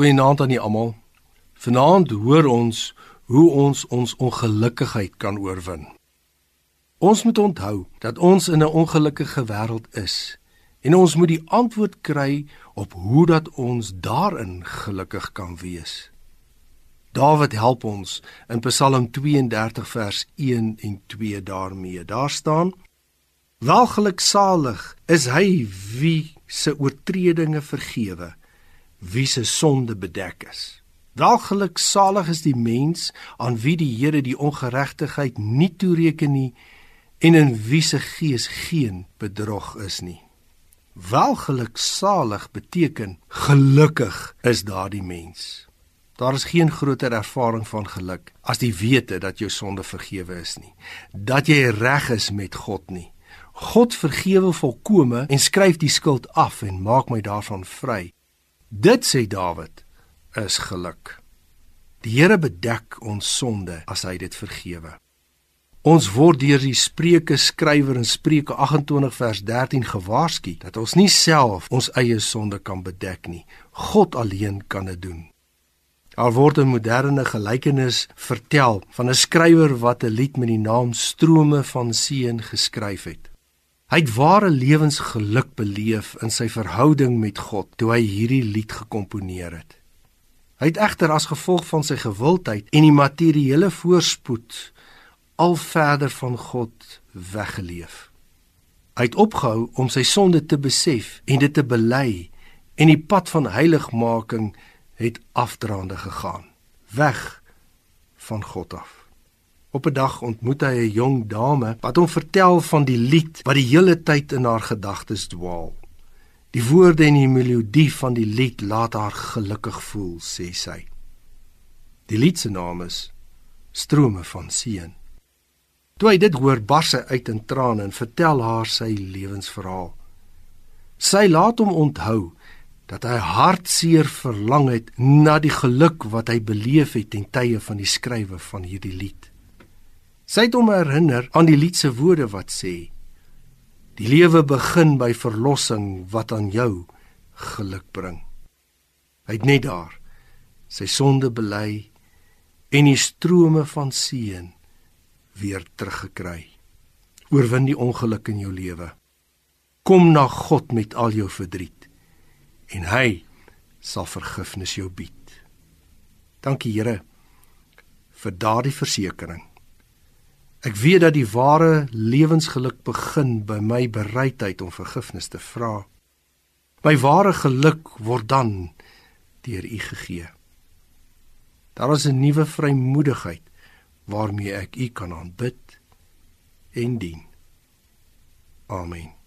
Goeienaand aan almal. Vanaand hoor ons hoe ons ons ongelukkigheid kan oorwin. Ons moet onthou dat ons in 'n ongelukkige wêreld is en ons moet die antwoord kry op hoe dat ons daarin gelukkig kan wees. Dawid help ons in Psalm 32 vers 1 en 2 daarmee. Daar staan: Welgeluksalig is hy wie se oortredinge vergewe wie se sonde bedek is. Welgeluksalig is die mens aan wie die Here die ongeregtigheid nie toereken nie en in wie se gees geen bedrog is nie. Welgeluksalig beteken gelukkig is daardie mens. Daar is geen groter ervaring van geluk as die wete dat jou sonde vergewe is nie, dat jy reg is met God nie. God vergewe volkome en skryf die skuld af en maak my daarvan vry. Dit sê Dawid is geluk. Die Here bedek ons sonde as hy dit vergewe. Ons word deur die Spreuke skrywer in Spreuke 28 vers 13 gewaarsku dat ons nie self ons eie sonde kan bedek nie. God alleen kan dit doen. Daar word 'n moderne gelykenis vertel van 'n skrywer wat 'n lied met die naam Strome van Seën geskryf het. Hy het ware lewensgeluk beleef in sy verhouding met God toe hy hierdie lied gekomponeer het. Hy het egter as gevolg van sy gewildheid en die materiële voorspoed al verder van God weggeleef. Hy het opgehou om sy sonde te besef en dit te bely en die pad van heiligmaking het afdraande gegaan, weg van God af. Op 'n dag ontmoet hy 'n jong dame wat hom vertel van die lied wat die hele tyd in haar gedagtes dwaal. Die woorde en die melodie van die lied laat haar gelukkig voel, sê sy. Die lied se naam is Strome van Seën. Toe hy dit hoor, bars hy uit in trane en vertel haar sy lewensverhaal. Sy laat hom onthou dat hy hartseer verlang het na die geluk wat hy beleef het ten tye van die skrywe van hierdie lied. Sy het hom herinner aan die lied se woorde wat sê: Die lewe begin by verlossing wat aan jou geluk bring. Hy het net daar sy sonde bely en die strome van seën weer teruggekry. Oorwin die ongeluk in jou lewe. Kom na God met al jou verdriet en hy sal vergifnis jou bied. Dankie Here vir daardie versekering. Ek weet dat die ware lewensgeluk begin by my bereidheid om vergifnis te vra. My ware geluk word dan deur U gegee. Daar is 'n nuwe vrymoedigheid waarmee ek U kan aanbid en dien. Amen.